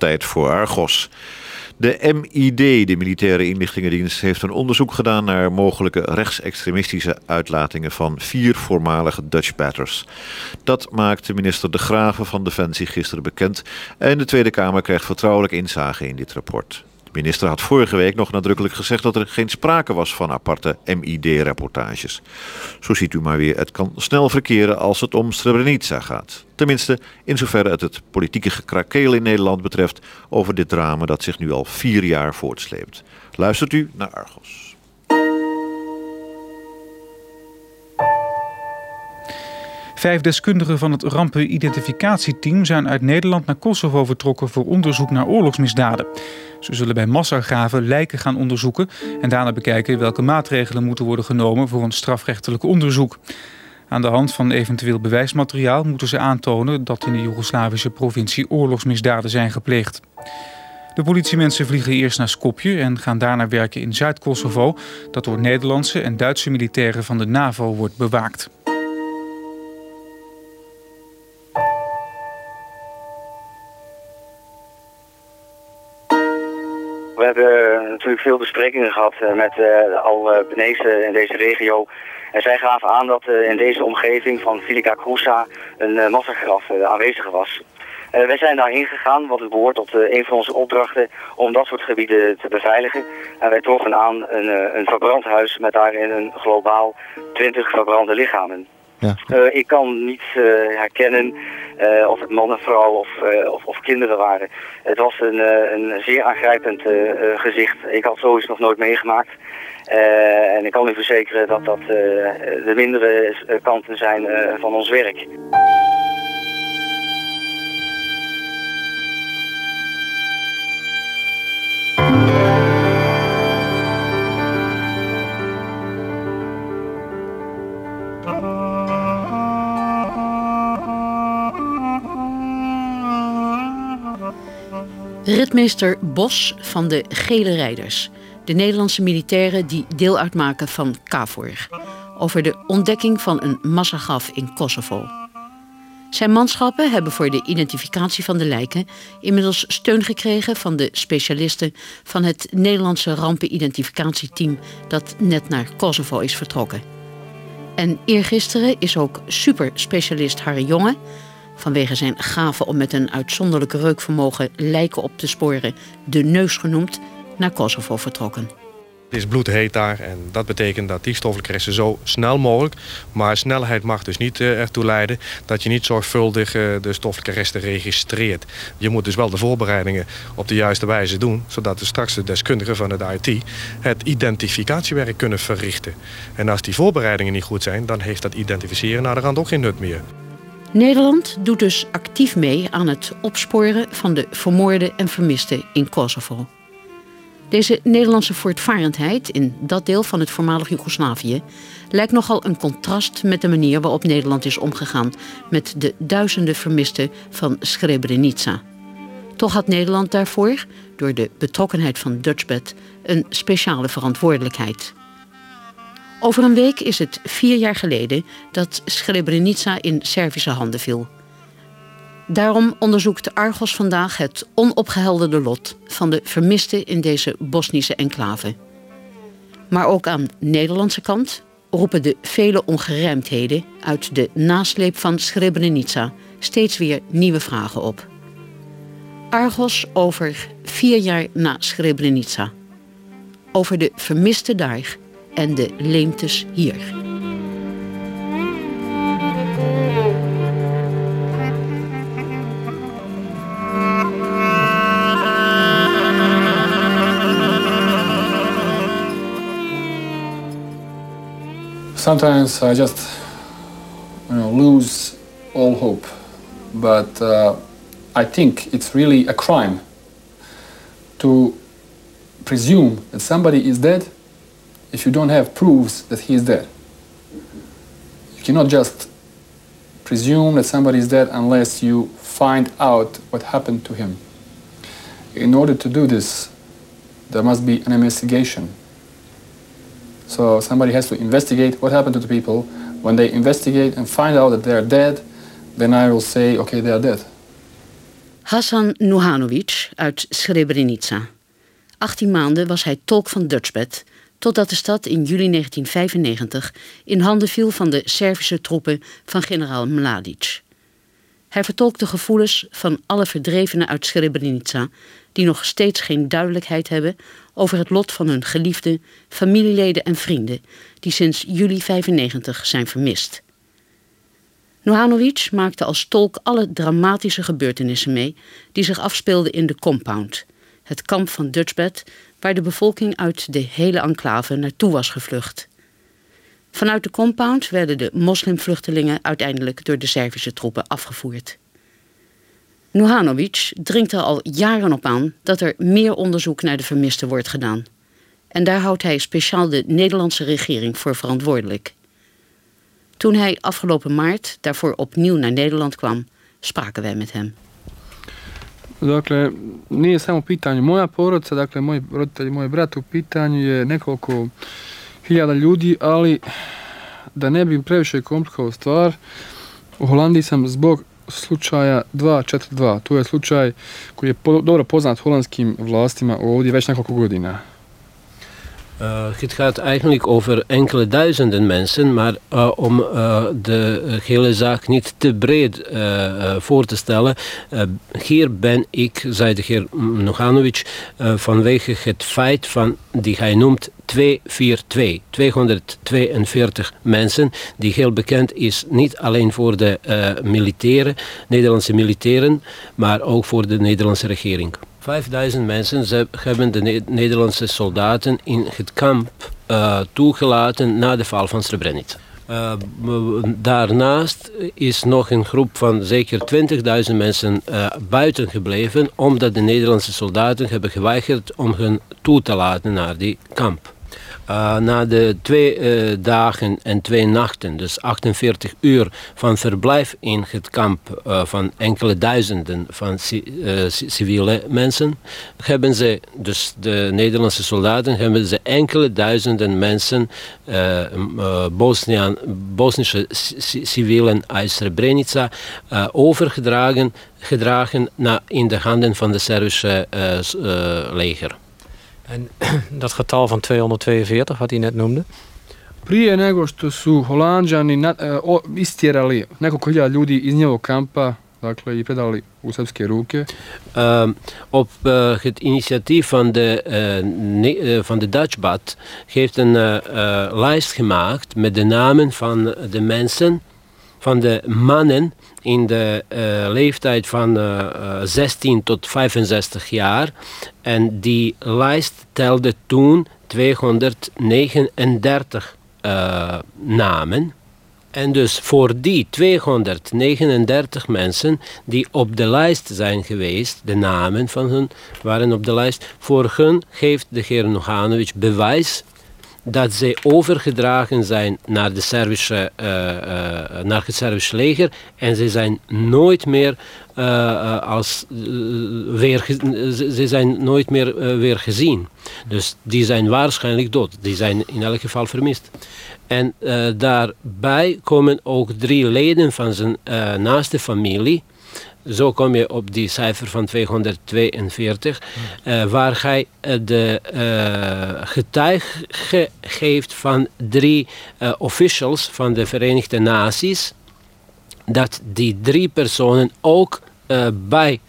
Tijd voor Argos. De MID, de Militaire Inlichtingendienst, heeft een onderzoek gedaan naar mogelijke rechtsextremistische uitlatingen van vier voormalige Dutch batters. Dat maakte minister De Graven van Defensie gisteren bekend en de Tweede Kamer krijgt vertrouwelijk inzage in dit rapport. Minister had vorige week nog nadrukkelijk gezegd dat er geen sprake was van aparte MID-reportages. Zo ziet u maar weer, het kan snel verkeren als het om Srebrenica gaat. Tenminste, in zoverre het het politieke gekrakeel in Nederland betreft over dit drama dat zich nu al vier jaar voortsleept. Luistert u naar Argos. Vijf deskundigen van het rampenidentificatieteam zijn uit Nederland naar Kosovo vertrokken voor onderzoek naar oorlogsmisdaden. Ze zullen bij massagraven lijken gaan onderzoeken en daarna bekijken welke maatregelen moeten worden genomen voor een strafrechtelijk onderzoek. Aan de hand van eventueel bewijsmateriaal moeten ze aantonen dat in de Joegoslavische provincie oorlogsmisdaden zijn gepleegd. De politiemensen vliegen eerst naar Skopje en gaan daarna werken in Zuid-Kosovo, dat door Nederlandse en Duitse militairen van de NAVO wordt bewaakt. Hebben natuurlijk veel besprekingen gehad eh, met uh, al uh, Benezen in deze regio. En zij gaven aan dat in deze omgeving van Filica Krusa een massagraf aanwezig was. wij zijn daarheen gegaan, wat het behoort tot een van onze opdrachten om dat soort gebieden te beveiligen. En wij troffen aan een, een verbrand huis met daarin een globaal 20 verbrande lichamen. Ja. Uh, ik kan niet uh, herkennen uh, of het man en vrouw of, of, of, kinderen waren. Het was een, een zeer aangrijpend gezicht. Ik had zoiets nog nooit meegemaakt. en ik kan u verzekeren dat dat de mindere kanten zijn van ons werk. Ritmeester Bos van de Gele Rijders. De Nederlandse militairen die deel uitmaken van KFOR. Over de ontdekking van een massagaf in Kosovo. Zijn manschappen hebben voor de identificatie van de lijken inmiddels steun gekregen van de specialisten van het Nederlandse rampenidentificatieteam dat net naar Kosovo is vertrokken. En eergisteren is ook superspecialist Harry Jonge vanwege zijn gave om met een uitzonderlijk reukvermogen lijken op te sporen, de neus genoemd, naar Kosovo vertrokken. Het is bloedheet daar en dat betekent dat die stoffelijke resten zo snel mogelijk... maar snelheid mag dus niet uh, ertoe leiden dat je niet zorgvuldig uh, de stoffelijke resten registreert. Je moet dus wel de voorbereidingen op de juiste wijze doen... zodat de straks de deskundigen van het IT het identificatiewerk kunnen verrichten. En als die voorbereidingen niet goed zijn, dan heeft dat identificeren naar de rand ook geen nut meer. Nederland doet dus actief mee aan het opsporen van de vermoorde en vermisten in Kosovo. Deze Nederlandse voortvarendheid in dat deel van het voormalig Joegoslavië lijkt nogal een contrast met de manier waarop Nederland is omgegaan met de duizenden vermisten van Srebrenica. Toch had Nederland daarvoor, door de betrokkenheid van Dutchbed, een speciale verantwoordelijkheid. Over een week is het vier jaar geleden dat Srebrenica in Servische handen viel. Daarom onderzoekt Argos vandaag het onopgehelderde lot van de vermisten in deze Bosnische enclave. Maar ook aan Nederlandse kant roepen de vele ongerijmdheden uit de nasleep van Srebrenica steeds weer nieuwe vragen op. Argos over vier jaar na Srebrenica. Over de vermiste daar en de leemtes hier. Sometimes I just you know, lose all hope, but uh, I think it's really a crime to presume that somebody is dead if you don't have proofs that he is dead. You cannot just presume that somebody is dead unless you find out what happened to him. In order to do this, there must be an investigation. So somebody has to investigate what happened to the people. When they investigate and find out that they are dead, then I will say, okay, they are dead. Hassan Nuhanovic uit Srebrenica. 18 maanden was hij tolk van Dutchbed, totdat de stad in juli 1995 in handen viel van de Servische troepen van generaal Mladic. Hij vertolkt de gevoelens van alle verdrevenen uit Srebrenica, die nog steeds geen duidelijkheid hebben over het lot van hun geliefde, familieleden en vrienden, die sinds juli 95 zijn vermist. Nohanovic maakte als tolk alle dramatische gebeurtenissen mee die zich afspeelden in de compound, het kamp van Dutchbed, waar de bevolking uit de hele enclave naartoe was gevlucht. Vanuit de compound werden de moslimvluchtelingen uiteindelijk door de Servische troepen afgevoerd. Nuhanovic dringt er al jaren op aan dat er meer onderzoek naar de vermisten wordt gedaan. En daar houdt hij speciaal de Nederlandse regering voor verantwoordelijk. Toen hij afgelopen maart daarvoor opnieuw naar Nederland kwam, spraken wij met hem. Dakle, nije samo pitanje moja porodica, dakle, moji roditelji, moj brat u pitanju je nekoliko hiljada ljudi, ali da ne bi previše komplikovao stvar, u Holandiji sam zbog slučaja 242. To je slučaj koji je dobro poznat holandskim vlastima ovdje već nekoliko godina. Uh, het gaat eigenlijk over enkele duizenden mensen, maar uh, om uh, de hele zaak niet te breed voor te stellen, hier ben ik, zei de heer Noganovic, vanwege het feit van, die hij noemt 242, 242 mensen, die heel bekend is niet alleen voor de militairen, Nederlandse militairen, maar ook voor de Nederlandse regering. 5000 mensen hebben de Nederlandse soldaten in het kamp uh, toegelaten na de val van Srebrenica. Uh, daarnaast is nog een groep van zeker 20.000 mensen uh, buiten gebleven, omdat de Nederlandse soldaten hebben geweigerd om hen toe te laten naar die kamp. Uh, na de twee uh, dagen en twee nachten, dus 48 uur van verblijf in het kamp uh, van enkele duizenden van civiele mensen, hebben ze, dus de Nederlandse soldaten, hebben ze enkele duizenden mensen, Bosnian, Bosnische civielen uit Srebrenica, overgedragen gedragen naar, in de handen van de Servische leger. En dat getal van 242, wat hij net noemde? Prije nego što su Holandjani na, uh, istjerali nekoliko hiljada ljudi iz njegovog kampa, dakle, i predali u srpske ruke. Uh, op uh, het initiatief van de, ne, van de Dutchbat heeft een lijst gemaakt met de namen van de mensen, van de mannen in de uh, leeftijd van uh, uh, 16 tot 65 jaar. En die lijst telde toen 239 namen. En dus voor die 239 mensen die op de lijst zijn geweest, de namen van hen waren op de lijst, voor hun geeft de heer Noganovic bewijs dat zij overgedragen zijn naar, de Servische, uh, uh, naar het Servische leger en ze zijn nooit meer als weer ze zijn nooit meer weer gezien. Dus die zijn waarschijnlijk dood. Die zijn in elk geval vermist. En daarbij komen ook drie leden van zijn naaste familie zo kom je op die cijfer van 242, uh, waar hij uh, de uh, getuige geeft van drie officials van de Verenigde Naties, dat die drie personen ook bij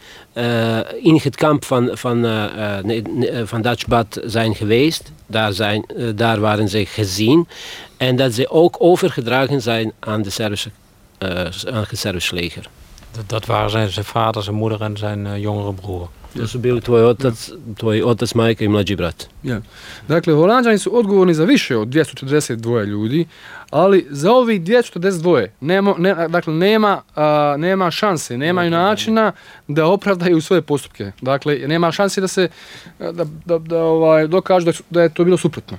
in het kamp van, van, van Dutchbad zijn geweest. Daar, zijn, daar waren ze gezien. En dat ze ook overgedragen zijn aan, de Servische, aan het Servische leger. Dat waren zijn, zijn vader, zijn moeder en zijn uh, jongere broer. To su bili tvoj otac, tvoj otac, majka i mlađi brat. Ja. Dakle, Holandjani su odgovorni za više od 242 ljudi, ali za ovih 242 nema, ne, dakle, nema, a, nema šanse, nemaju načina da opravdaju svoje postupke. Dakle, nema šanse da se da, da, da ovaj, dokažu da, da je to bilo suprotno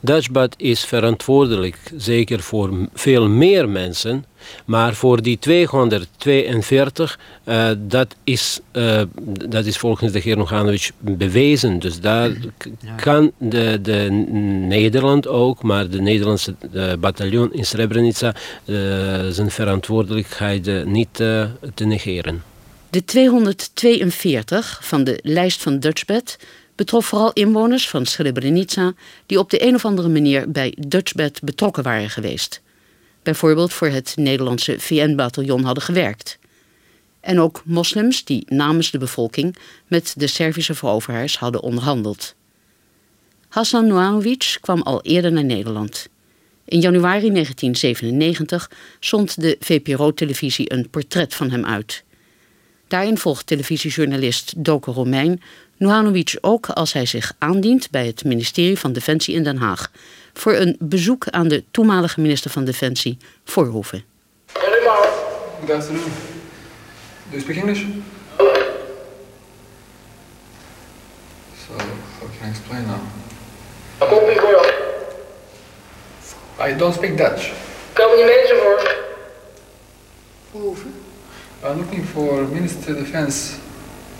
Dutchbad is verantwoordelijk zeker voor veel meer mensen, maar voor die 242, uh, dat, is, uh, dat is volgens de heer Noganovic bewezen. Dus daar ja. kan de, de Nederland ook, maar de Nederlandse de bataljon in Srebrenica uh, zijn verantwoordelijkheid niet te negeren. De 242 van de lijst van Dutchbed betrof vooral inwoners van Srebrenica die op de een of andere manier bij Dutchbed betrokken waren geweest. Bijvoorbeeld voor het Nederlandse VN-bataljon hadden gewerkt. En ook moslims die namens de bevolking met de Servische veroveraars hadden onderhandeld. Hassan Noanovic kwam al eerder naar Nederland. In januari 1997 zond de VPRO-televisie een portret van hem uit. Daarin volgt televisiejournalist Doke Romein Nuhanovic ook als hij zich aandient bij het ministerie van Defensie in Den Haag voor een bezoek aan de toenmalige minister van Defensie, Voorhoeven. Good afternoon. Do you speak English? So, how can I explain now? I don't speak Dutch. Komen die mensen voor? Voorhoeven? I'm looking for Minister Defense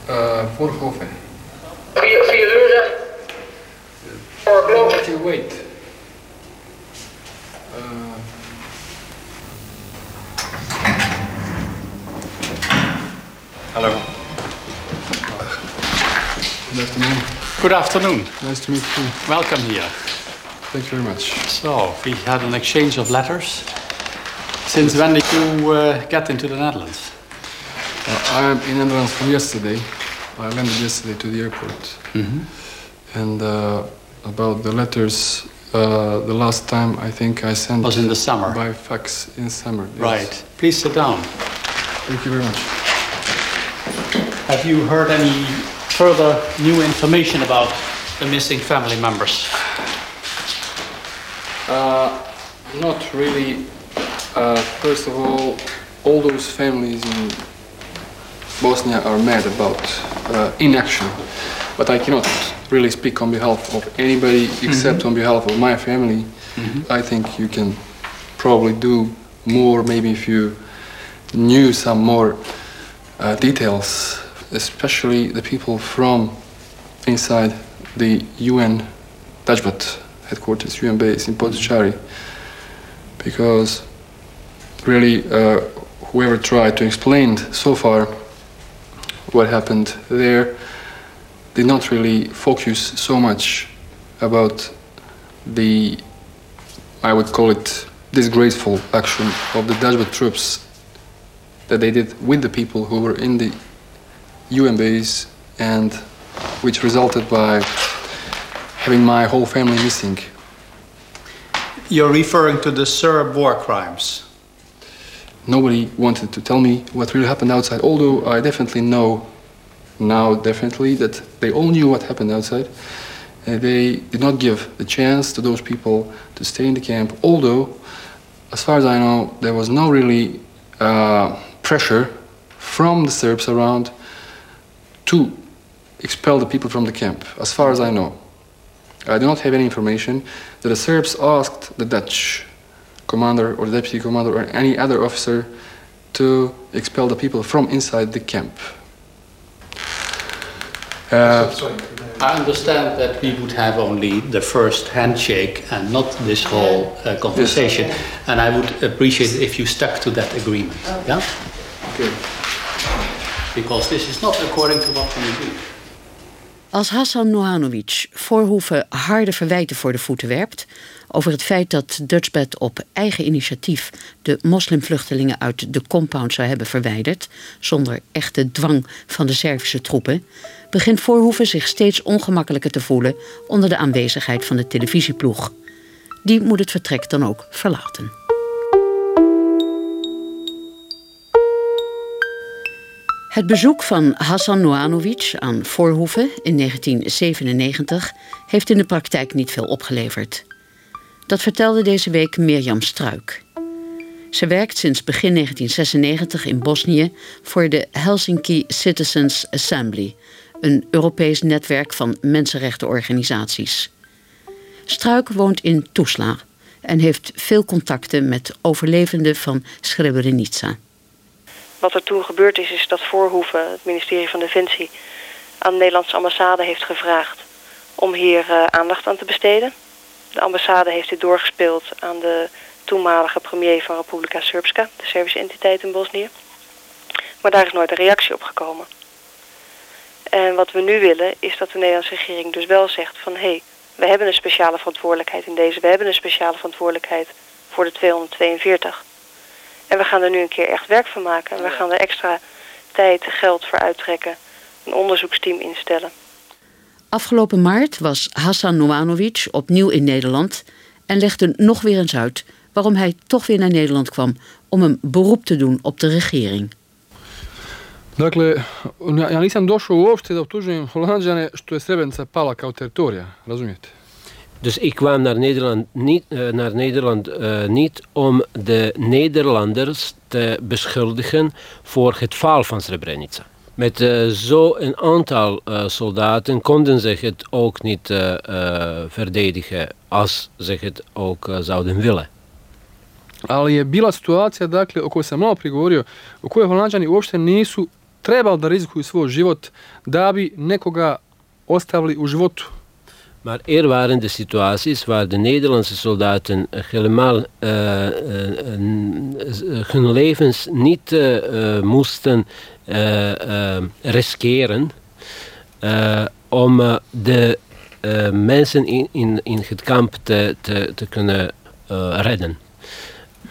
uh, Voorhoeven. You wait. Uh, Hello. good afternoon. Good afternoon. Nice to meet you. Welcome here. Thank you very much. So, we had an exchange of letters. Since when did you uh, get into the Netherlands? Uh, I'm in the Netherlands from yesterday. I landed yesterday to the airport. And uh, about the letters, uh, the last time I think I sent Was in the summer. by fax in summer. yes. Right. Please sit down. Thank you very much. Have you heard any further new information about the missing family members? Uh, not really. Uh, first of all, all those families in Bosnia are mad about uh, inaction, but I cannot really speak on behalf of anybody except on behalf of my family. I think you can probably do more, maybe if you knew some more uh, details, especially the people from inside the UN Dutchbat headquarters, UN base in Potocari, because really uh, whoever tried to explain so far what happened there did not really focus so much about the, I would call it, disgraceful action of the Dutchbat troops that they did with the people who were in the UN base and which resulted by having my whole family missing. You're referring to the Serb war crimes. Nobody wanted to tell me what really happened outside, although I definitely know now, definitely, that they all knew what happened outside. Uh, they did not give the chance to those people to stay in the camp, although, as far as I know, there was no really uh, pressure from the Serbs around to expel the people from the camp, as far as I know. I do not have any information that the Serbs asked the Dutch commander or the deputy commander or any other officer to expel the people from inside the camp. Uh, I understand that we would have only the first handshake and not this whole uh, conversation. And I would appreciate it if you stuck to that agreement. Yeah? okay. Because this is not according to what we agreed. Als Hassan Nohanovic Voorhoeven harde verwijten voor de voeten werpt over het feit dat Dutchbed op eigen initiatief de moslimvluchtelingen uit de compound zou hebben verwijderd, zonder echte dwang van de Servische troepen, begint Voorhoeven zich steeds ongemakkelijker te voelen onder de aanwezigheid van de televisieploeg. Die moet het vertrek dan ook verlaten. Het bezoek van Hassan Noanovic aan Voorhoeven in 1997 heeft in de praktijk niet veel opgeleverd. Dat vertelde deze week Mirjam Struik. Ze werkt sinds begin 1996 in Bosnië voor de Helsinki Citizens Assembly, een Europees netwerk van mensenrechtenorganisaties. Struik woont in Tuzla en heeft veel contacten met overlevenden van Srebrenica. Wat er toen gebeurd is, is dat Voorhoeven, het ministerie van Defensie, aan de Nederlandse ambassade heeft gevraagd om hier eh, aandacht aan te besteden. De ambassade heeft dit doorgespeeld aan de toenmalige premier van Republika Srpska, de Servische entiteit in Bosnië. Maar daar is nooit een reactie op gekomen. En wat we nu willen is dat de Nederlandse regering dus wel zegt van... hé, hey, we hebben een speciale verantwoordelijkheid in deze. We hebben een speciale verantwoordelijkheid voor de 242. En we gaan er nu een keer echt werk van maken. En we gaan er extra tijd, geld voor uittrekken. Een onderzoeksteam instellen. Afgelopen maart was Hassan Noanovic opnieuw in Nederland... en legde nog weer eens uit waarom hij toch weer naar Nederland kwam... om een beroep te doen op de regering. Dakle, ja nisam došao uopšte da optužujem Holandjane što je Srebrenica pala kao teritorija, razumijete? Dus ik kwam naar Nederland niet, uh, naar Nederland, uh, niet om de Nederlanders te beschuldigen voor het faal van Srebrenica. Met uh, zo'n aantal soldaten konden ze het ook niet verdedigen als ze het ook zouden willen. Ali je bila situacija, dakle, o kojoj sam malo prigovorio, u kojoj Holandjani uopšte nisu trebali da rizikuju svoj život da bi nekoga ostavili u životu. Maar er waren de situaties waar de Nederlandse soldaten helemaal uh, uh, hun levens niet uh, moesten riskeren om de mensen in, in, in het kamp te, te, te kunnen redden.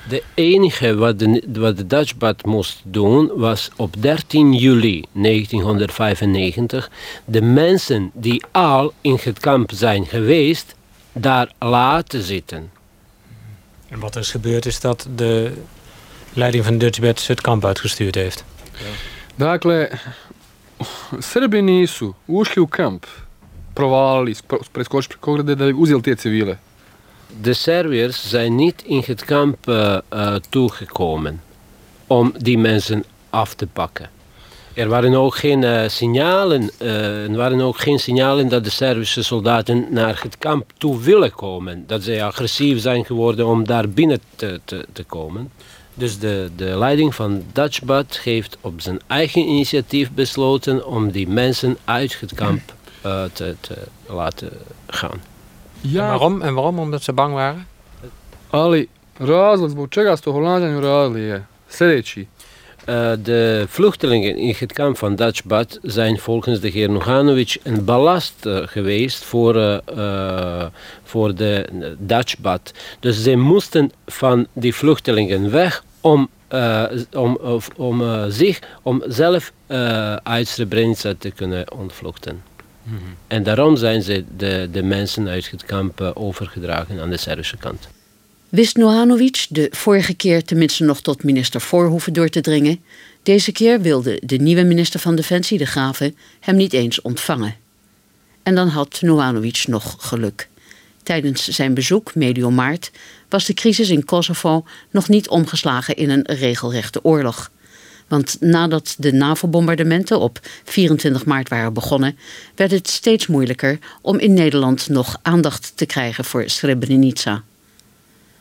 De enige wat de, wat de Dutchbad moest doen was op 13 juli 1995 de mensen die al in het kamp zijn geweest, daar laten zitten. En wat er is gebeurd is dat de leiding van Dutchbed het kamp uitgestuurd heeft. Ja. Dakle, Srbi nisu ušli u kamp, provalili, preskočili preko ograde da uzeli te civile. De Serviërs zijn niet in het kamp uh, uh, toegekomen om die mensen af te pakken. Er waren ook geen uh, signalen, er waren ook geen signalen dat de Servische soldaten naar het kamp toe willen komen. Dat zij agressief zijn geworden om daar binnen te, te, komen. Dus de, de leiding van Dutchbad heeft op zijn eigen initiatief besloten om die mensen uit het kamp te, te laten gaan. Ja. En waarom? En waarom? Omdat ze bang waren? Ali, razlog zbog čega su to Holanđani uradili je sljedeći. Uh, de vluchtelingen in het kamp van Dutchbad zijn volgens de heer Noganovic een ballast uh, geweest voor, uh, voor de Dutchbad. Dus ze moesten van die vluchtelingen weg om, om, om zich, om zelf uit Srebrenica te kunnen ontvluchten. En daarom zijn ze de, de mensen uit het kamp uh, overgedragen aan de Servische kant. Wist Nohanovic de vorige keer tenminste nog tot minister Voorhoeven door te dringen. Deze keer wilde de nieuwe minister van Defensie, de Graven, hem niet eens ontvangen. En dan had Nohanovic nog geluk. Tijdens zijn bezoek, medio maart, was de crisis in Kosovo nog niet omgeslagen in een regelrechte oorlog. Want nadat de NAVO-bombardementen op 24 maart waren begonnen, werd het steeds moeilijker om in Nederland nog aandacht te krijgen voor Srebrenica.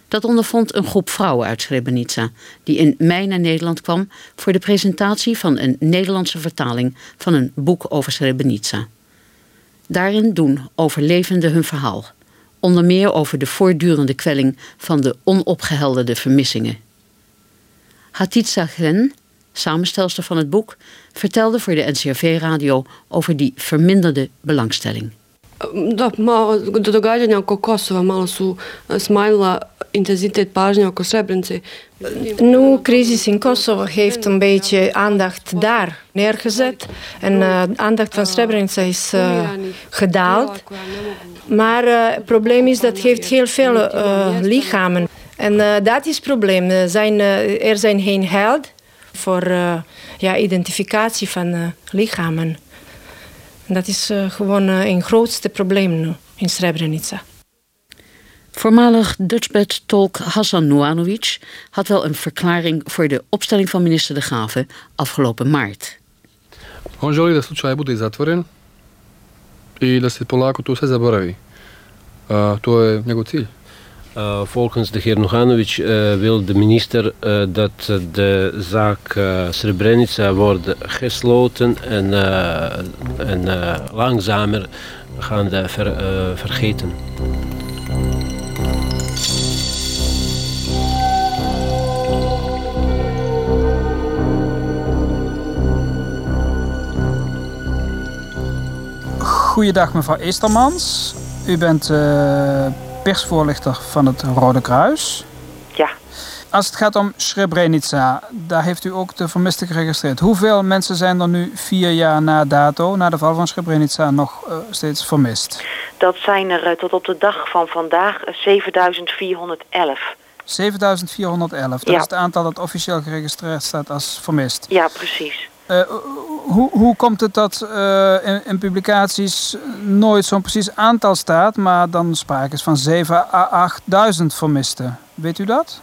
Dat ondervond een groep vrouwen uit Srebrenica, die in mei naar Nederland kwam voor de presentatie van een Nederlandse vertaling van een boek over Srebrenica. Daarin doen overlevenden hun verhaal, onder meer over de voortdurende kwelling van de onopgehelderde vermissingen. Hatitsa Gren, samenstelster van het boek, vertelde voor de NCRV-radio over die verminderde belangstelling. Da, malo, događanja oko Kosova malo su smanjila intenzitet pažnje oko Srebrenice. Nu, crisis in Kosovo heeft een beetje aandacht daar neergezet. En uh, aandacht van Srebrenica is uh, gedaald. Maar uh, het probleem is dat heeft heel veel lichamen. En dat is het probleem. Zijn, er zijn geen held voor uh, ja, identificatie van uh, lichamen. En dat is uh, gewoon een grootste probleem nu in Srebrenica. Voormalig Dutchbed-tolk Hassan Nuanovic had wel een verklaring voor de opstelling van minister De Graven afgelopen maart. On želi da slučaj bude zatvoren i da se polako to sve zaboravi. Uh, to je njegov cilj. Eh, volgens de heer Noganovic eh, wil de minister eh, dat de zaak Srebrenica wordt gesloten en, en langzamer gaan de ver, vergeten. Goeiedag mevrouw Eestermans. U bent persvoorlichter van het Rode Kruis. Ja. Als het gaat om Srebrenica, daar heeft u ook de vermisten geregistreerd. Hoeveel mensen zijn er nu vier jaar na dato, na de val van Srebrenica, nog uh, steeds vermist? Dat zijn er uh, tot op de dag van vandaag 7411. 7411, dat ja. is het aantal dat officieel geregistreerd staat als vermist. Ja, precies. Uh, hoe, hoe komt het dat uh, in, in, publicaties nooit zo'n precies aantal staat, maar dan sprake is van 7.000 à 8.000 vermisten? Weet u dat?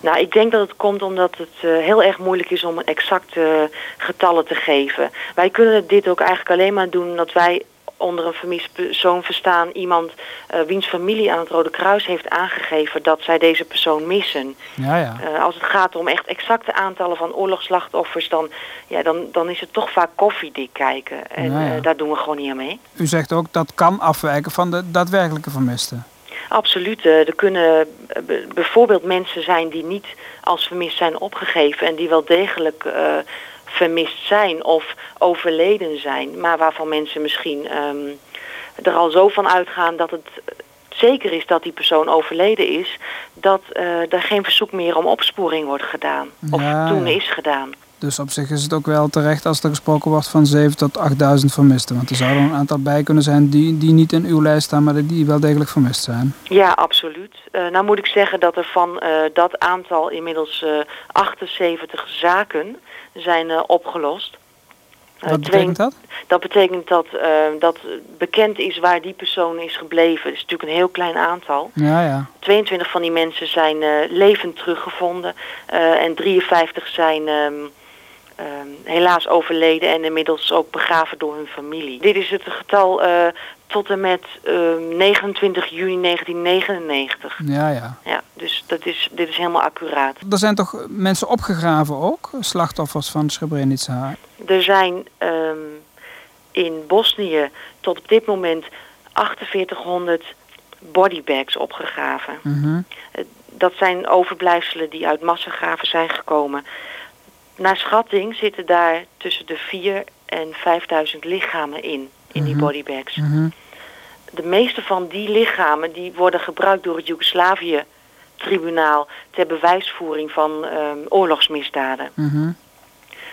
Nou, ik denk dat het komt omdat het heel erg moeilijk is om exacte getallen te geven. Wij kunnen dit ook eigenlijk alleen maar doen omdat wij onder een vermist persoon verstaan iemand uh, wiens familie aan het Rode Kruis heeft aangegeven dat zij deze persoon missen. Ja, ja. Uh, als het gaat om echt exacte aantallen van oorlogsslachtoffers, dan, ja, dan, dan is het toch vaak koffiedik kijken. En ja. Uh, daar doen we gewoon niet aan mee. U zegt ook dat kan afwijken van de daadwerkelijke vermisten. Absoluut. Er kunnen bijvoorbeeld mensen zijn die niet als vermist zijn opgegeven en die wel degelijk vermist zijn of overleden zijn. Maar waarvan mensen misschien um, er al zo van uitgaan dat het zeker is dat die persoon overleden is... dat uh, er geen verzoek meer om opsporing wordt gedaan. Of ja, toen is gedaan. Dus op zich is het ook wel terecht als er gesproken wordt van 7 tot 8000 vermisten. Want er zouden een aantal bij kunnen zijn die, die niet in uw lijst staan, maar die wel degelijk vermist zijn. Ja, absoluut. Uh, nou moet ik zeggen dat er van uh, dat aantal inmiddels uh, 78 zaken zijn uh, opgelost. Wat betekent dat? Dat betekent dat, uh, dat bekend is waar die persoon is gebleven. Het is natuurlijk een heel klein aantal. Ja, ja. 22 van die mensen zijn uh, levend teruggevonden. Uh, en 53 zijn um, um, helaas overleden en inmiddels ook begraven door hun familie. Dit is het getal tot en met 29 juni 1999. Ja, ja. Ja, dus dat is, dit is helemaal accuraat. Er zijn toch mensen opgegraven ook, slachtoffers van Srebrenica? Er zijn um, in Bosnië tot op dit moment 4800 bodybags opgegraven. Mm -hmm. Dat zijn overblijfselen die uit massagraven zijn gekomen. Naar schatting zitten daar tussen de 4 en 5000 lichamen in, in mm -hmm. die bodybags. Mm -hmm. De meeste van die lichamen die worden gebruikt door het Joegoslavië-tribunaal ter bewijsvoering van um, oorlogsmisdaden. -hmm.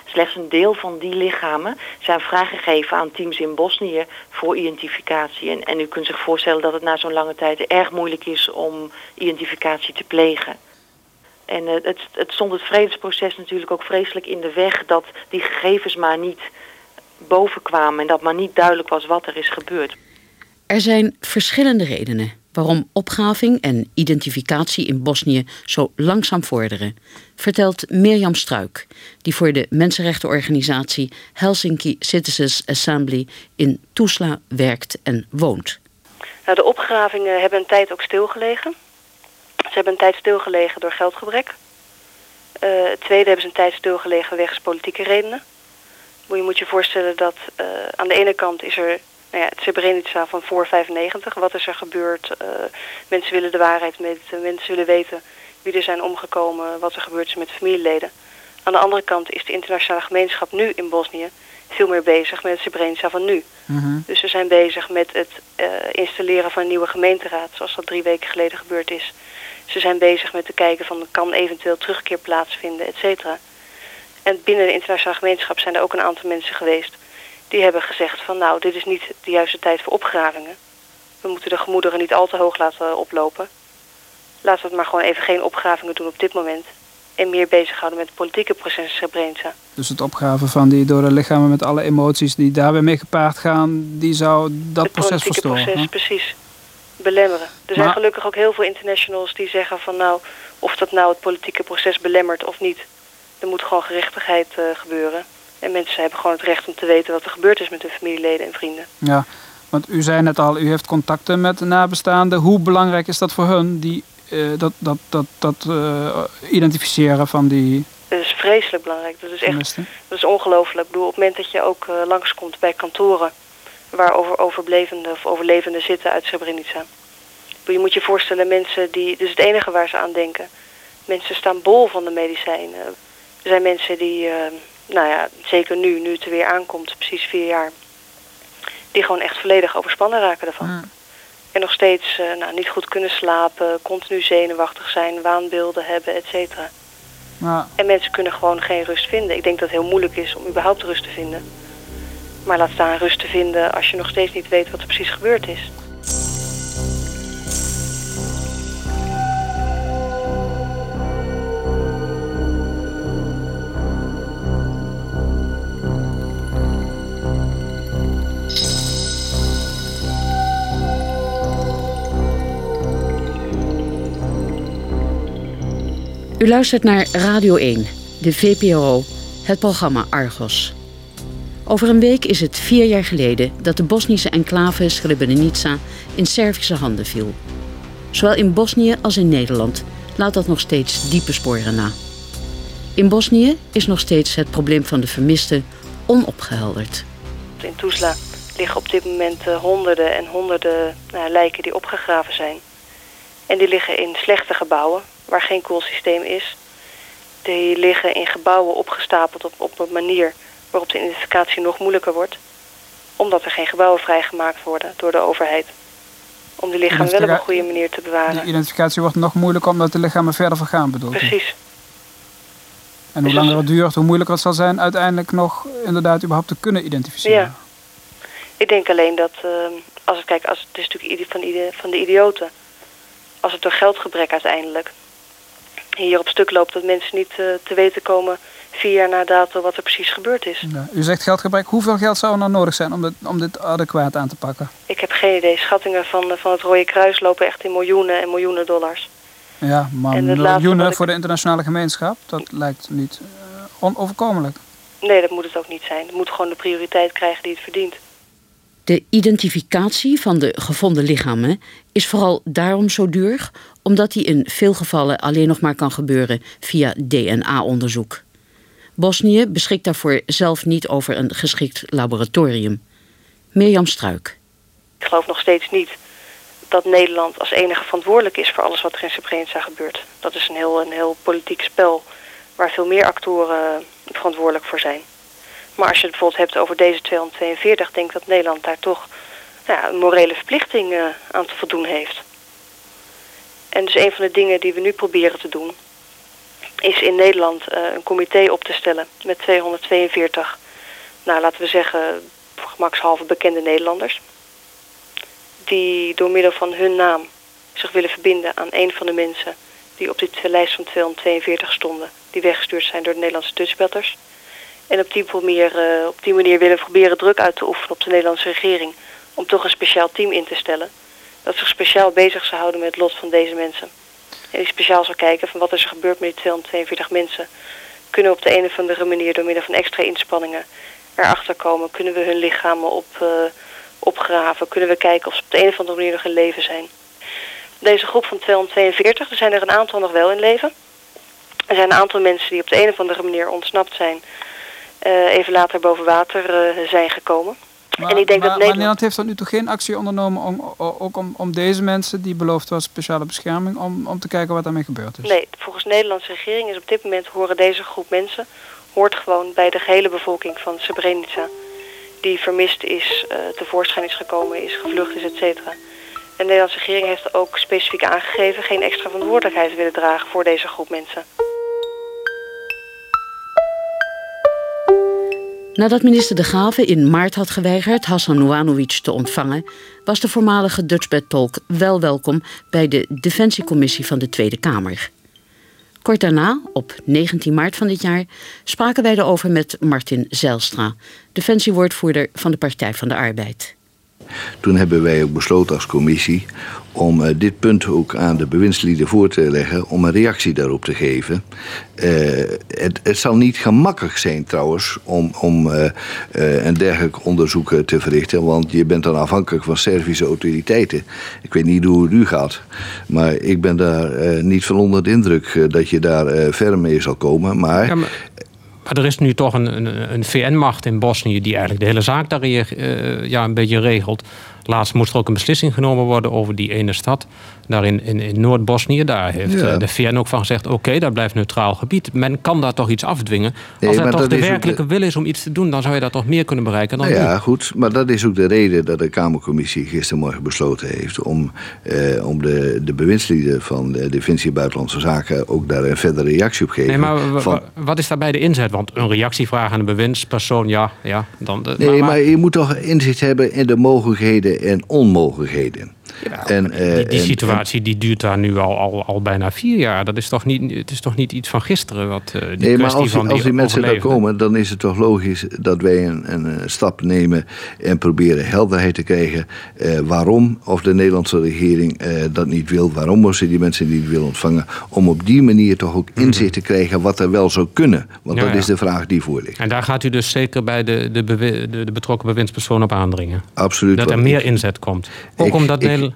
Slechts een deel van die lichamen zijn vrijgegeven aan teams in Bosnië voor identificatie. En, en u kunt zich voorstellen dat het na zo'n lange tijd erg moeilijk is om identificatie te plegen. En uh, het, het stond het vredesproces natuurlijk ook vreselijk in de weg dat die gegevens maar niet bovenkwamen en dat maar niet duidelijk was wat er is gebeurd. Er zijn verschillende redenen waarom opgraving en identificatie in Bosnië zo langzaam vorderen, vertelt Mirjam Struik, die voor de mensenrechtenorganisatie Helsinki Citizens Assembly in Tuzla werkt en woont. Nou, de opgravingen hebben een tijd ook stilgelegen. Ze hebben een tijd stilgelegen door geldgebrek. Uh, het tweede hebben ze een tijd stilgelegen wegens politieke redenen. Je moet je voorstellen dat uh, aan de ene kant is er nou ja, het Srebrenica van voor 95. Wat is er gebeurd? Uh, mensen willen de waarheid weten. Mensen willen weten wie er zijn omgekomen. Wat er gebeurd is met familieleden. Aan de andere kant is de internationale gemeenschap nu in Bosnië veel meer bezig met het Srebrenica van nu. Mm -hmm. Dus ze zijn bezig met het uh, installeren van een nieuwe gemeenteraad, zoals dat drie weken geleden gebeurd is. Ze zijn bezig met te kijken van kan eventueel terugkeer plaatsvinden, et cetera. En binnen de internationale gemeenschap zijn er ook een aantal mensen geweest die hebben gezegd van nou, dit is niet de juiste tijd voor opgravingen. We moeten de gemoederen niet al te hoog laten oplopen. Laten we het maar gewoon even geen opgravingen doen op dit moment. En meer bezighouden met het politieke proces Srebrenica. Dus het opgraven van die dode lichamen met alle emoties die daarbij mee gepaard gaan, die zou dat het proces verstoren? Het proces, precies. Belemmeren. Er maar... zijn gelukkig ook heel veel internationals die zeggen van nou, of dat nou het politieke proces belemmert of niet. Er moet gewoon gerechtigheid uh, gebeuren. En mensen hebben gewoon het recht om te weten wat er gebeurd is met hun familieleden en vrienden. Ja, want u zei net al, u heeft contacten met de nabestaanden. Hoe belangrijk is dat voor hun, die, uh, dat, dat, dat, dat uh, identificeren van die... Dat is vreselijk belangrijk. Dat is echt dat is ongelooflijk. Ik bedoel, op het moment dat je ook uh, langskomt bij kantoren... waar over, overblevenden of overlevenden zitten uit Srebrenica. Je moet je voorstellen, mensen die... Dat is het enige waar ze aan denken. Mensen staan bol van de medicijnen. Er zijn mensen die nou ja, zeker nu, nu het er weer aankomt, precies vier jaar, die gewoon echt volledig overspannen raken ervan. En nog steeds uh, nou, niet goed kunnen slapen, continu zenuwachtig zijn, waanbeelden hebben, et cetera. En mensen kunnen gewoon geen rust vinden. Ik denk dat het heel moeilijk is om überhaupt rust te vinden. Maar laat staan rust te vinden als je nog steeds niet weet wat er precies gebeurd is. U luistert naar Radio 1, de VPRO, het programma Argos. Over een week is het vier jaar geleden dat de Bosnische enclave Srebrenica in Servische handen viel. Zowel in Bosnië als in Nederland laat dat nog steeds diepe sporen na. In Bosnië is nog steeds het probleem van de vermisten onopgehelderd. In Tuzla liggen op dit moment eh, honderden en honderden nou, lijken die opgegraven zijn. En die liggen in slechte gebouwen, waar geen koelsysteem is. Die liggen in gebouwen opgestapeld op, op een manier waarop de identificatie nog moeilijker wordt. Omdat er geen gebouwen vrijgemaakt worden door de overheid. Om die lichamen wel op een goede manier te bewaren. De identificatie wordt nog moeilijker omdat de lichamen verder vergaan bedoelt Precies. En hoe langer het duurt, hoe moeilijker het zal zijn uiteindelijk nog inderdaad überhaupt te kunnen identificeren. Ja. Ik denk alleen dat, uh, als ik kijk, als, het is natuurlijk van, van de idioten. Als het door geldgebrek uiteindelijk hier op stuk loopt dat mensen niet uh, te weten komen vier jaar na dato wat er precies gebeurd is. Ja, u zegt geldgebrek. Hoeveel geld zou er nou nodig zijn om dit, om dit adequaat aan te pakken? Ik heb geen idee. Schattingen van, van het Rode Kruis lopen echt in miljoenen en miljoenen dollars. Ja, maar miljoenen voor de internationale gemeenschap, dat lijkt niet uh, onoverkomelijk. Nee, dat moet het ook niet zijn. Het moet gewoon de prioriteit krijgen die het verdient. De identificatie van de gevonden lichamen is vooral daarom zo duur, omdat die in veel gevallen alleen nog maar kan gebeuren via DNA-onderzoek. Bosnië beschikt daarvoor zelf niet over een geschikt laboratorium. Mirjam Struik. Ik geloof nog steeds niet dat Nederland als enige verantwoordelijk is voor alles wat er in Srebrenica gebeurt. Dat is een heel, een heel politiek spel waar veel meer actoren verantwoordelijk voor zijn. Maar als je het bijvoorbeeld hebt over deze 242, denk ik dat Nederland daar toch ja, een morele verplichting uh, aan te voldoen heeft. En dus een van de dingen die we nu proberen te doen, is in Nederland uh, een comité op te stellen met 242, nou laten we zeggen, gemakshalve bekende Nederlanders. Die door middel van hun naam zich willen verbinden aan een van de mensen die op dit lijst van 242 stonden, die weggestuurd zijn door de Nederlandse Dutchbatters. En op die, manier, uh, op die manier willen proberen druk uit te oefenen op de Nederlandse regering om toch een speciaal team in te stellen dat zich speciaal bezig zou houden met het lot van deze mensen. En die speciaal zou kijken van wat is er gebeurd met die 242 mensen. Kunnen we op de een of andere manier door middel van extra inspanningen erachter komen? Kunnen we hun lichamen op, uh, opgraven? Kunnen we kijken of ze op de een of andere manier nog in leven zijn? Deze groep van 242, er zijn er een aantal nog wel in leven. Er zijn een aantal mensen die op de een of andere manier ontsnapt zijn. Uh, even later boven water uh, zijn gekomen. Maar, en ik denk maar, dat Nederland... Nederland heeft tot nu toe geen actie ondernomen om, ook om, om deze mensen die beloofd was speciale bescherming, om, om te kijken wat daarmee gebeurd is? Nee, volgens de Nederlandse regering is op dit moment horen deze groep mensen, hoort gewoon bij de gehele bevolking van Srebrenica, die vermist is, uh, tevoorschijn is gekomen, is gevlucht is, et cetera. En de Nederlandse regering heeft ook specifiek aangegeven geen extra verantwoordelijkheid willen dragen voor deze groep mensen. Nadat minister De Graven in maart had geweigerd Hassan Nouanovic te ontvangen, was de voormalige Dutchbed-tolk wel welkom bij de Defensiecommissie van de Tweede Kamer. Kort daarna, op 19 maart van dit jaar, spraken wij erover met Martin Zijlstra, defensiewoordvoerder van de Partij van de Arbeid. Toen hebben wij ook besloten als commissie om uh, dit punt ook aan de bewindslieden voor te leggen, om een reactie daarop te geven. Uh, het, het, zal niet gemakkelijk zijn trouwens om, om uh, een dergelijk onderzoek te verrichten, want je bent dan afhankelijk van Servische autoriteiten. Ik weet niet hoe het u gaat, maar ik ben daar niet van onder de indruk dat je daar ver mee zal komen. Maar... Maar er is nu toch een, een, een VN-macht in Bosnië die eigenlijk de hele zaak daar uh, ja, een beetje regelt. Laatst moest er ook een beslissing genomen worden over die ene stad. Daar in, in, in Noord-Bosnië. Daar heeft Ja. de VN ook van gezegd: oké, dat blijft neutraal gebied. Men kan daar toch iets afdwingen. Nee, Als er maar toch de werkelijke wil is om iets te doen, dan zou je dat toch meer kunnen bereiken dan Nou ja, nu. goed. Maar dat is ook de reden dat de Kamercommissie gistermorgen besloten heeft... om, eh, om de, de bewindslieden van de Defensie Buitenlandse Zaken... ook daar een verdere reactie op geven. Nee, maar van, wat is daarbij de inzet? Want een reactievraag aan een bewindspersoon, ja, ja dan. de- nee, maar, je moet toch inzicht hebben in de mogelijkheden en onmogelijkheden. en, eh, Die, die en- situatie die duurt daar nu al, al, al bijna vier jaar. Dat is toch niet, het is toch niet iets van gisteren? Wat, eh, die Nee, maar als, die- van als die mensen daar komen, dan is het toch logisch dat wij een, een, eh, stap nemen en proberen helderheid te krijgen eh, waarom of de Nederlandse regering eh, dat niet wil, waarom ze die mensen niet wil ontvangen, om op die manier toch ook inzicht te krijgen wat er wel zou kunnen. Want Mhm. Ja, dat ja. is de vraag die voor ligt. En daar gaat u dus zeker bij de, de, de, de betrokken bewindspersoon op aandringen. Absoluut. Dat er meer inzet komt. Ook ik- omdat ik- Nederland.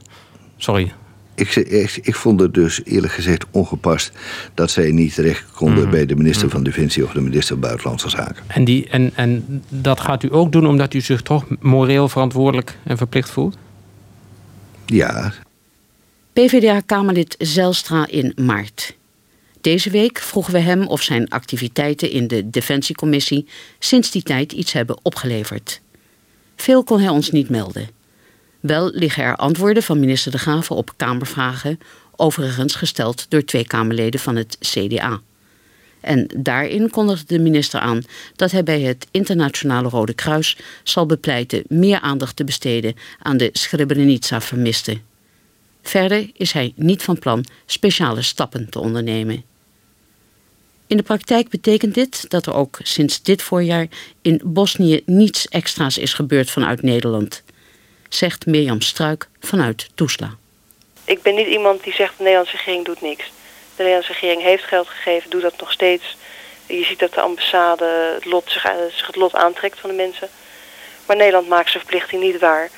Sorry. Ik, ik, ik vond het dus eerlijk gezegd ongepast dat zij niet terecht konden Mhm. bij de minister van Defensie of de minister van Buitenlandse Zaken. En, die, en, en dat gaat u ook doen omdat u zich toch moreel verantwoordelijk en verplicht voelt? Ja, PvdA-Kamerlid Zelstra in maart. Deze week vroegen we hem of zijn activiteiten in de Defensiecommissie sinds die tijd iets hebben opgeleverd. Veel kon hij ons niet melden. Wel liggen er antwoorden van minister De Graven op Kamervragen, overigens gesteld door twee Kamerleden van het CDA. En daarin kondigde de minister aan dat hij bij het Internationale Rode Kruis zal bepleiten meer aandacht te besteden aan de Srebrenica-vermisten. Verder is hij niet van plan speciale stappen te ondernemen. In de praktijk betekent dit dat er ook sinds dit voorjaar in Bosnië niets extra's is gebeurd vanuit Nederland, zegt Mirjam Struik vanuit Toesla. Ik ben niet iemand die zegt de Nederlandse regering doet niks. De Nederlandse regering heeft geld gegeven, doet dat nog steeds. Je ziet dat de ambassade het lot, zich, het lot aantrekt van de mensen. Maar Nederland maakt zijn verplichting niet waar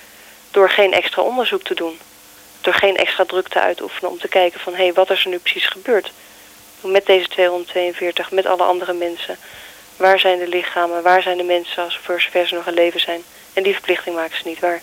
door geen extra onderzoek te doen. Door geen extra druk te uitoefenen om te kijken van hé, hey, wat is er nu precies gebeurd? Met deze 242, met alle andere mensen. Waar zijn de lichamen, waar zijn de mensen als voor zover ze nog in leven zijn? En die verplichting maken ze niet waar.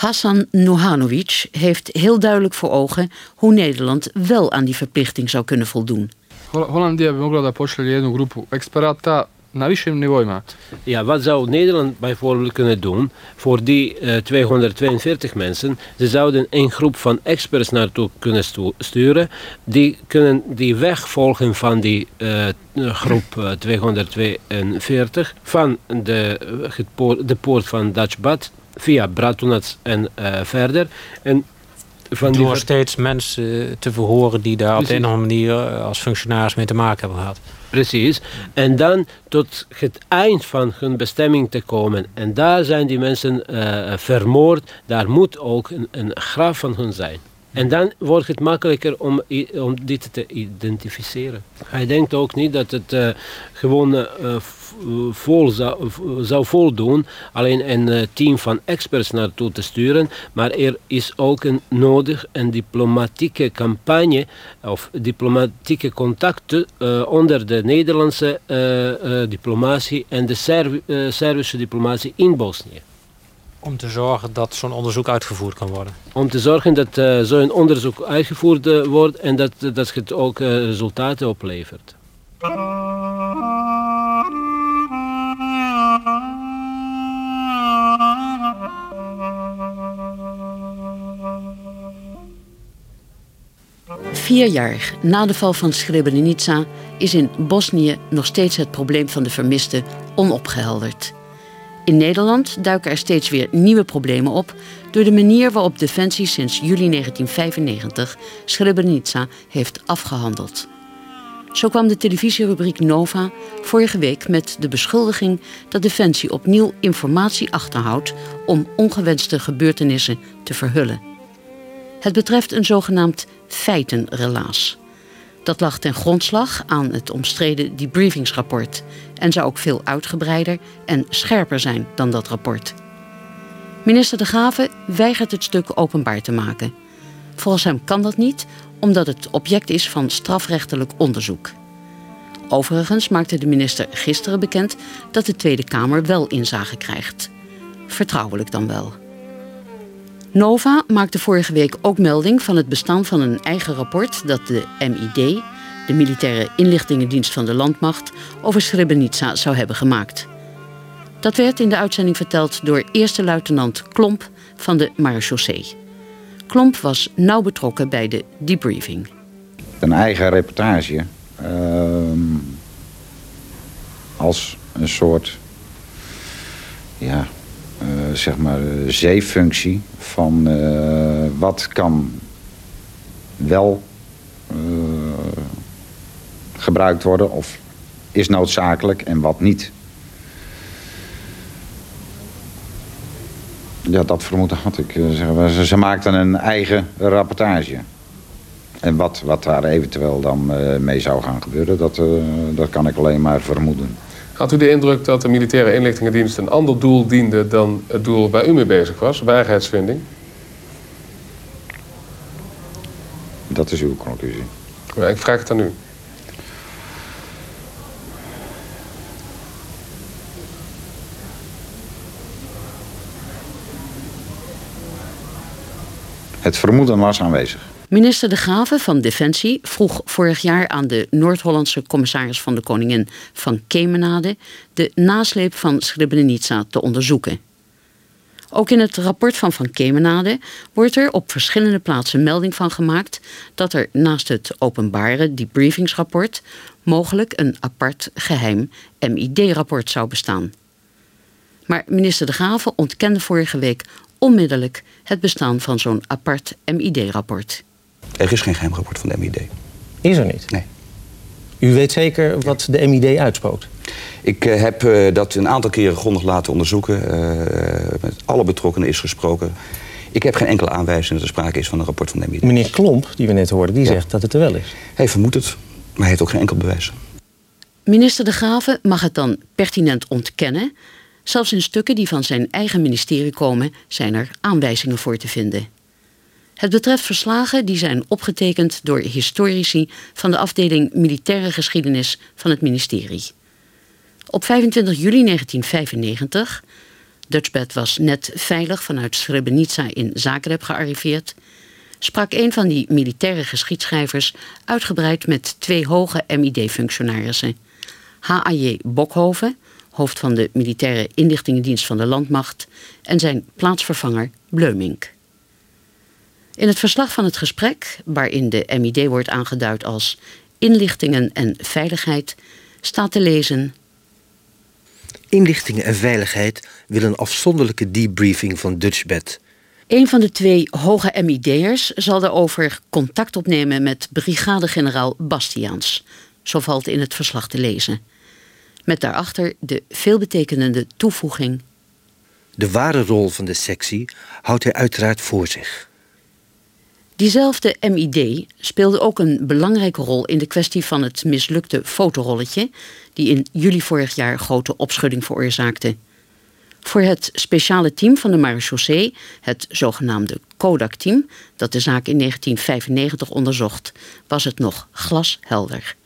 Hassan Nohanovic heeft heel duidelijk voor ogen hoe Nederland wel aan die verplichting zou kunnen voldoen. Hol- Holandija bi mogla da pošalje jednu grupu eksperata na višim nivoima. Ja, wat zou Nederland bijvoorbeeld kunnen doen voor die eh, 242 mensen? Ze zouden een groep van experts naartoe kunnen stu- sturen. Die kunnen die weg volgen van die eh, groep eh, 242 van de, eh, het poort, de poort van Dutchbad via Bratunac en eh, verder. En van Door steeds mensen te verhoren die daar op de een of andere manier eh, als functionaris mee te maken hebben gehad. Precies. En dan tot het eind van hun bestemming te komen. En daar zijn die mensen eh, vermoord. Daar moet ook een, een graf van hun zijn. En dan wordt het makkelijker om, om dit te identificeren. Hij denkt ook niet dat het eh, gewoon eh, vol zou, zou voldoen alleen een eh, team van experts naartoe te sturen, maar er is ook een nodig een diplomatieke campagne of diplomatieke contacten onder de Nederlandse diplomatie en de Serv- Servische diplomatie in Bosnië. Om te zorgen dat zo'n onderzoek uitgevoerd kan worden. Om te zorgen dat eh, zo'n onderzoek uitgevoerd eh, wordt en dat, dat het ook eh, resultaten oplevert. Vier jaar na de val van Srebrenica is in Bosnië nog steeds het probleem van de vermisten onopgehelderd. In Nederland duiken er steeds weer nieuwe problemen op door de manier waarop Defensie sinds juli 1995 Srebrenica heeft afgehandeld. Zo kwam de televisierubriek Nova vorige week met de beschuldiging dat Defensie opnieuw informatie achterhoudt om ongewenste gebeurtenissen te verhullen. Het betreft een zogenaamd feitenrelaas. Dat lag ten grondslag aan het omstreden debriefingsrapport en zou ook veel uitgebreider en scherper zijn dan dat rapport. Minister De Graven weigert het stuk openbaar te maken. Volgens hem kan dat niet, omdat het object is van strafrechtelijk onderzoek. Overigens maakte de minister gisteren bekend dat de Tweede Kamer wel inzage krijgt. Vertrouwelijk dan wel. Nova maakte vorige week ook melding van het bestaan van een eigen rapport dat de MID, de Militaire Inlichtingendienst van de Landmacht, over Srebrenica zou hebben gemaakt. Dat werd in de uitzending verteld door eerste luitenant Klomp van de marechaussee. Klomp was nauw betrokken bij de debriefing. Een eigen reportage uh, als een soort ja, zeg maar zeefunctie van uh, wat kan wel gebruikt worden of is noodzakelijk en wat niet. Ja, dat vermoeden had ik. Ze, ze maakten een eigen rapportage. En wat, wat daar eventueel dan mee zou gaan gebeuren, dat, dat kan ik alleen maar vermoeden. Had u de indruk dat de militaire inlichtingendienst een ander doel diende dan het doel waar u mee bezig was, waarheidsvinding? Dat is uw conclusie. Ja, ik vraag het aan u. Het vermoeden was aanwezig. Minister De Graven van Defensie vroeg vorig jaar aan de Noord-Hollandse commissaris van de Koningin van Kemenade de nasleep van Srebrenica te onderzoeken. Ook in het rapport van Van Kemenade wordt er op verschillende plaatsen melding van gemaakt dat er naast het openbare debriefingsrapport mogelijk een apart geheim MID-rapport zou bestaan. Maar minister De Graven ontkende vorige week onmiddellijk het bestaan van zo'n apart MID-rapport. Er is geen geheimrapport van de MID. Is er niet? Nee. U weet zeker wat de MID uitspookt? Ik uh, heb uh, dat een aantal keren grondig laten onderzoeken. Uh, met alle betrokkenen is gesproken. Ik heb geen enkele aanwijzing dat er sprake is van een rapport van de MID. Meneer Klomp, die we net hoorden, die ja. zegt dat het er wel is. Hij vermoedt het, maar hij heeft ook geen enkel bewijs. Minister De Graven mag het dan pertinent ontkennen. Zelfs in stukken die van zijn eigen ministerie komen, zijn er aanwijzingen voor te vinden. Het betreft verslagen die zijn opgetekend door historici van de afdeling Militaire Geschiedenis van het ministerie. Op 25 juli 1995, Dutchbed was net veilig vanuit Srebrenica in Zagreb gearriveerd, sprak een van die militaire geschiedschrijvers uitgebreid met twee hoge MID-functionarissen. H.A.J. Bokhoven, hoofd van de Militaire Inlichtingendienst van de Landmacht, en zijn plaatsvervanger Bleumink. In het verslag van het gesprek, waarin de MID wordt aangeduid als inlichtingen en veiligheid, staat te lezen. Inlichtingen en veiligheid willen een afzonderlijke debriefing van Dutchbed. Een van de twee hoge MID'ers zal daarover contact opnemen met brigadegeneraal Bastiaans. Zo valt in het verslag te lezen. Met daarachter de veelbetekenende toevoeging. De ware rol van de sectie houdt hij uiteraard voor zich. Diezelfde MID speelde ook een belangrijke rol in de kwestie van het mislukte fotorolletje, die in juli vorig jaar grote opschudding veroorzaakte. Voor het speciale team van de marechaussee, het zogenaamde Kodak-team, dat de zaak in 1995 onderzocht, was het nog glashelder.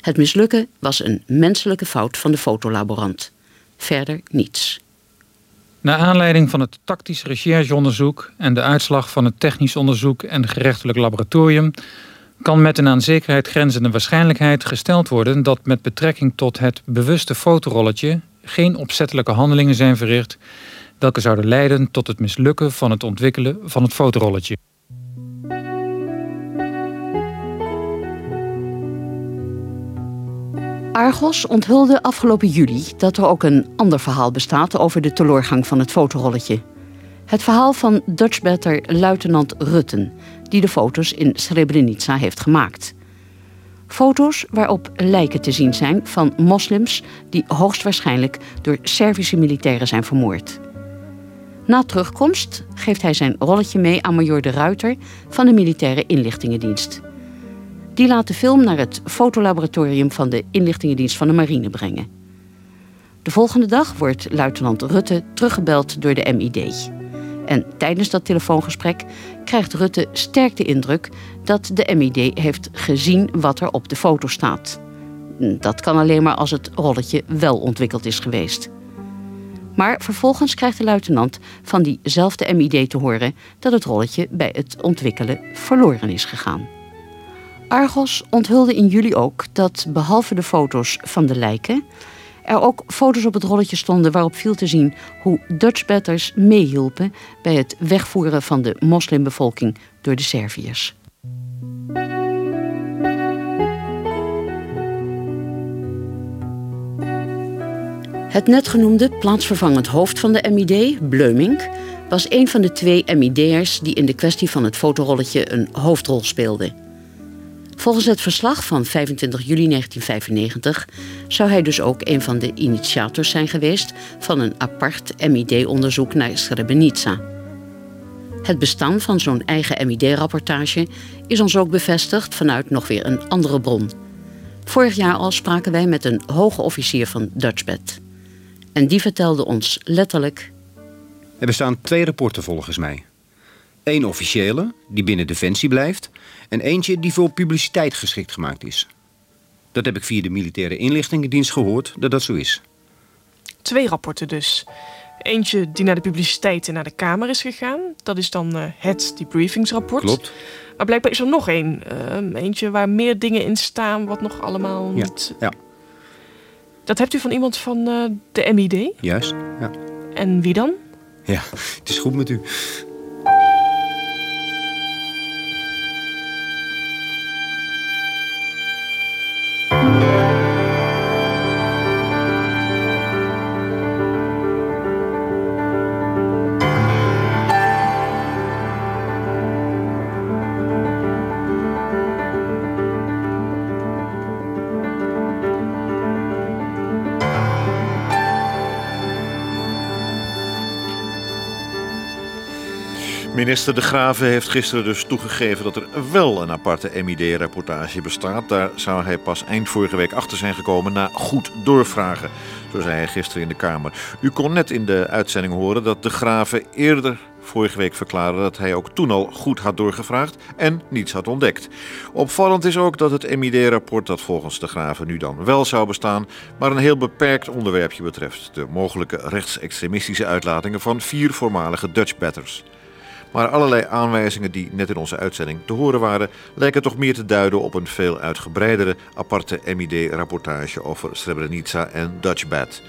Het mislukken was een menselijke fout van de fotolaborant. Verder niets. Naar aanleiding van het tactisch rechercheonderzoek en de uitslag van het technisch onderzoek en gerechtelijk laboratorium kan met een aan zekerheid grenzende waarschijnlijkheid gesteld worden dat met betrekking tot het bewuste fotorolletje geen opzettelijke handelingen zijn verricht welke zouden leiden tot het mislukken van het ontwikkelen van het fotorolletje. Argos onthulde afgelopen juli dat er ook een ander verhaal bestaat over de teloorgang van het fotorolletje. Het verhaal van Dutchbatter luitenant Rutten, die de foto's in Srebrenica heeft gemaakt. Foto's waarop lijken te zien zijn van moslims die hoogstwaarschijnlijk door Servische militairen zijn vermoord. Na terugkomst geeft hij zijn rolletje mee aan major de Ruiter van de Militaire Inlichtingendienst. Die laat de film naar het fotolaboratorium van de inlichtingendienst van de marine brengen. De volgende dag wordt luitenant Rutte teruggebeld door de MID. En tijdens dat telefoongesprek krijgt Rutte sterk de indruk dat de MID heeft gezien wat er op de foto staat. Dat kan alleen maar als het rolletje wel ontwikkeld is geweest. Maar vervolgens krijgt de luitenant van diezelfde MID te horen dat het rolletje bij het ontwikkelen verloren is gegaan. Argos onthulde in juli ook dat behalve de foto's van de lijken er ook foto's op het rolletje stonden waarop viel te zien hoe Dutchbatters meehielpen bij het wegvoeren van de moslimbevolking door de Serviërs. Het net genoemde plaatsvervangend hoofd van de MID, Bleumink, was een van de twee MID'ers die in de kwestie van het fotorolletje een hoofdrol speelden. Volgens het verslag van 25 juli 1995 zou hij dus ook een van de initiators zijn geweest van een apart MID-onderzoek naar Srebrenica. Het bestaan van zo'n eigen MID-rapportage is ons ook bevestigd vanuit nog weer een andere bron. Vorig jaar al spraken wij met een hoge officier van Dutchbed. En die vertelde ons letterlijk... Er bestaan twee rapporten volgens mij. Eén officiële, die binnen Defensie blijft... en eentje die voor publiciteit geschikt gemaakt is. Dat heb ik via de militaire inlichtingendienst gehoord dat dat zo is. Twee rapporten dus. Eentje die naar de publiciteit en naar de Kamer is gegaan. Dat is dan uh, het debriefingsrapport. Klopt. Maar blijkbaar is er nog één. Uh, eentje waar meer dingen in staan wat nog allemaal niet... Ja, ja. Dat hebt u van iemand van uh, de MID? Juist, ja. En wie dan? Ja, het is goed met u. Minister De Graven heeft gisteren dus toegegeven dat er wel een aparte MID-rapportage bestaat. Daar zou hij pas eind vorige week achter zijn gekomen na goed doorvragen. Zo zei hij gisteren in de Kamer. U kon net in de uitzending horen dat De Graven eerder vorige week verklaarde dat hij ook toen al goed had doorgevraagd en niets had ontdekt. Opvallend is ook dat het MID-rapport dat volgens de Graven nu dan wel zou bestaan, maar een heel beperkt onderwerpje betreft: de mogelijke rechtsextremistische uitlatingen van vier voormalige Dutch batters. Maar allerlei aanwijzingen die net in onze uitzending te horen waren, lijken toch meer te duiden op een veel uitgebreidere aparte MID-rapportage over Srebrenica en Dutchbat.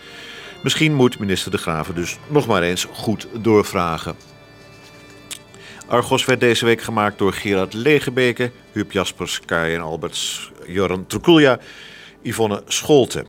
Misschien moet minister De Graven dus nog maar eens goed doorvragen. Argos werd deze week gemaakt door Gerard Legebeke, Huub Jaspers, Kai en Alberts, Joran Trukulja, Yvonne Scholte.